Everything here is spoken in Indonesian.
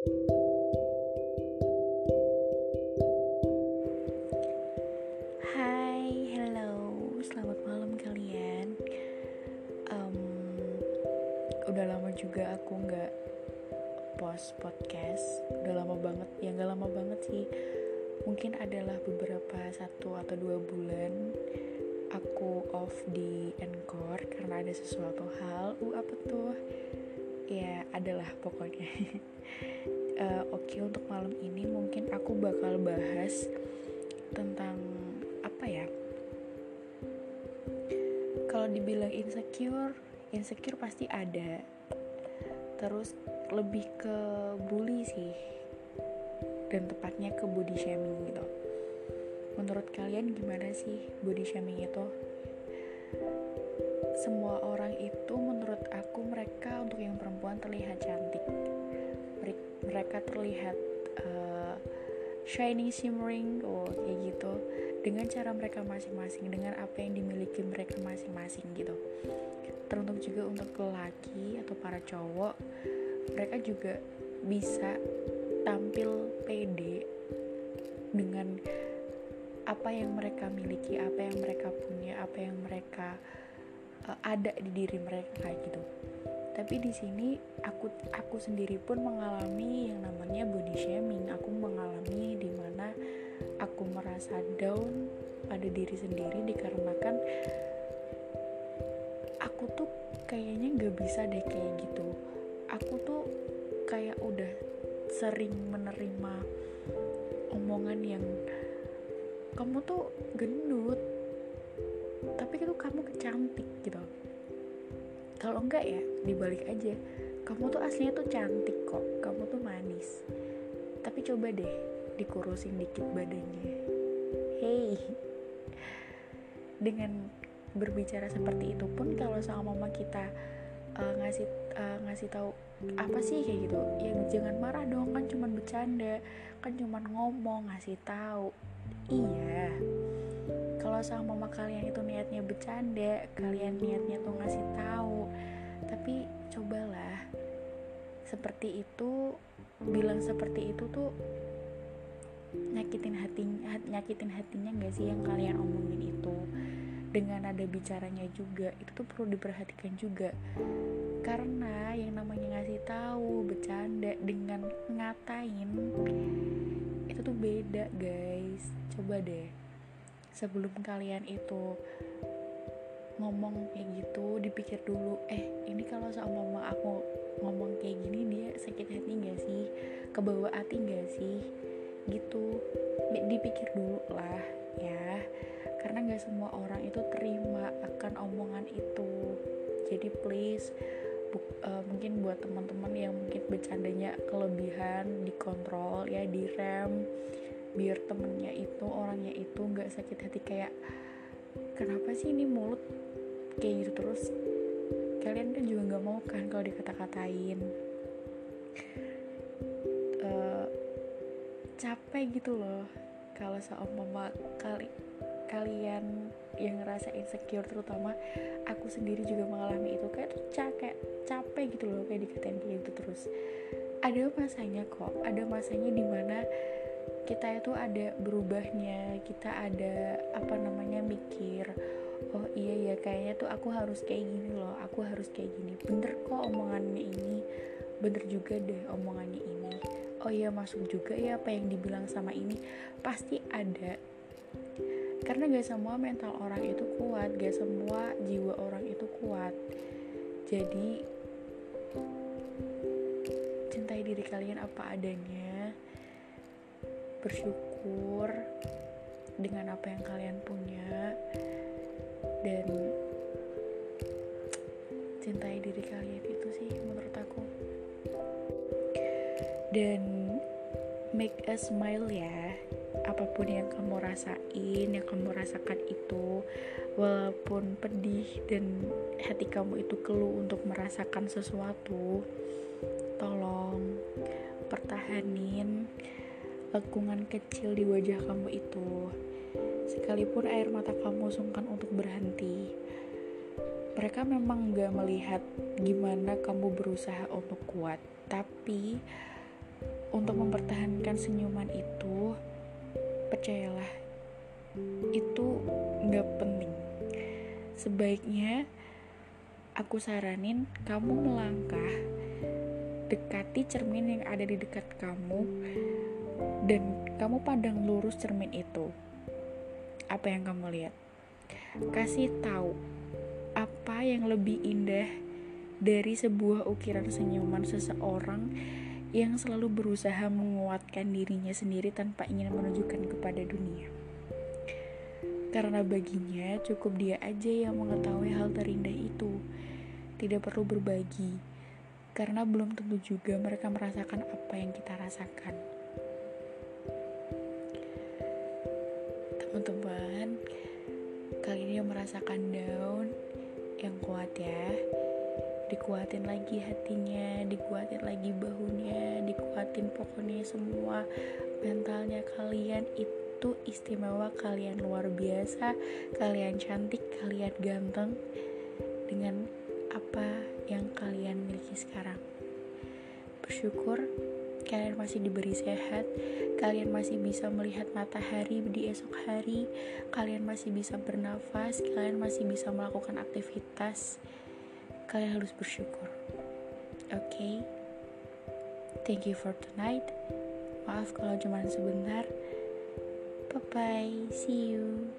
Hai, hello, selamat malam kalian. Udah lama juga aku nggak post podcast, udah lama banget, ya nggak lama banget sih. Mungkin adalah beberapa satu atau dua bulan aku off di Encore karena ada sesuatu hal. Uh apa tuh? Ya adalah pokoknya. uh, Oke okay, untuk malam ini mungkin aku bakal bahas tentang apa ya? Kalau dibilang insecure insecure pasti ada. Terus lebih ke bully sih. Dan tepatnya ke body shaming gitu. Menurut kalian gimana sih body shaming itu semua orang itu menurut aku mereka untuk yang perempuan terlihat cantik. Mereka terlihat uh, shining shimmering oh kayak gitu. Dengan cara mereka masing-masing dengan apa yang dimiliki mereka masing-masing gitu. Teruntuk juga untuk lelaki atau para cowok mereka juga bisa tampil pede dengan apa yang mereka miliki apa yang mereka punya apa yang mereka uh, ada di diri mereka gitu. Tapi di sini aku aku sendiri pun mengalami yang namanya body shaming. Aku mengalami di mana aku merasa down pada diri sendiri dikarenakan aku tuh kayaknya gak bisa deh kayak gitu. Aku tuh kayak udah sering menerima omongan yang kamu tuh gendut tapi itu kamu kecantik gitu. Kalau enggak ya dibalik aja. Kamu tuh aslinya tuh cantik kok. Kamu tuh manis. Tapi coba deh dikurusin dikit badannya. Hey dengan berbicara seperti itu pun kalau sama mama kita uh, ngasih uh, ngasih tahu apa sih kayak gitu ya jangan marah dong kan cuma bercanda kan cuma ngomong ngasih tahu. Iya kalau sama mama kalian itu niatnya bercanda kalian niatnya tuh ngasih tahu. Tapi cobalah seperti itu bilang seperti itu tuh nyakitin hati nyakitin hatinya gak sih yang kalian omongin itu? Dengan ada bicaranya juga itu tuh perlu diperhatikan juga. Karena yang namanya ngasih tahu bercanda dengan ngatain itu tuh beda guys. Coba deh sebelum kalian itu ngomong kayak gitu dipikir dulu eh ini kalau sama mama aku ngomong kayak gini dia sakit hati gak sih? Kebawa hati gak sih? Gitu. Dipikir dulu lah ya. Karena gak semua orang itu terima akan omongan itu. Jadi please buk, uh, mungkin buat teman-teman yang mungkin bercandanya kelebihan dikontrol ya direm biar temennya itu orangnya itu nggak sakit hati kayak kenapa sih ini mulut kayak gitu terus? Kalian kan juga nggak mau kan kalau dikata-katain. Uh, capek gitu loh kalau seumpama kali kalian yang ngerasa insecure terutama aku sendiri juga mengalami itu. Kayak tuh capek capek gitu loh kayak dikatain kayak gitu terus. Ada masanya kok ada masanya di mana kita itu ada berubahnya kita ada apa namanya mikir oh iya ya kayaknya tuh aku harus kayak gini loh aku harus kayak gini. Bener kok omongannya ini bener juga deh omongannya ini. Oh iya masuk juga ya apa yang dibilang sama ini. Pasti ada. Karena gak semua mental orang itu kuat gak semua jiwa orang itu kuat. Jadi cintai diri kalian apa adanya bersyukur dengan apa yang kalian punya dan cintai diri kalian itu sih menurut aku. Dan make a smile ya apa pun yang kamu rasain yang kamu rasakan itu walaupun pedih dan hati kamu itu keluh untuk merasakan sesuatu tolong pertahanin lekungan kecil di wajah kamu itu. Sekalipun air mata kamu sungkan untuk berhenti, mereka memang gak melihat gimana kamu berusaha untuk kuat, tapi untuk mempertahankan senyuman itu percayalah itu nggak penting sebaiknya aku saranin kamu melangkah dekati cermin yang ada di dekat kamu dan kamu pandang lurus cermin itu apa yang kamu lihat kasih tahu apa yang lebih indah dari sebuah ukiran senyuman seseorang yang selalu berusaha menguatkan dirinya sendiri tanpa ingin menunjukkan kepada dunia. Karena baginya cukup dia aja yang mengetahui hal terindah itu. Tidak perlu berbagi, karena belum tentu juga mereka merasakan apa yang kita rasakan. Teman-teman, kali ini yang merasakan down, yang kuat ya. Dikuatin lagi hatinya dikuatin lagi bahunya dikuatin pokoknya semua mentalnya kalian. Itu istimewa kalian luar biasa. Kalian cantik kalian ganteng dengan apa yang kalian miliki sekarang. Bersyukur kalian masih diberi sehat kalian masih bisa melihat matahari di esok hari kalian masih bisa bernafas kalian masih bisa melakukan aktivitas kalian harus bersyukur. Oke, okay? thank you for tonight. Maaf kalau cuma sebentar. Bye bye, see you.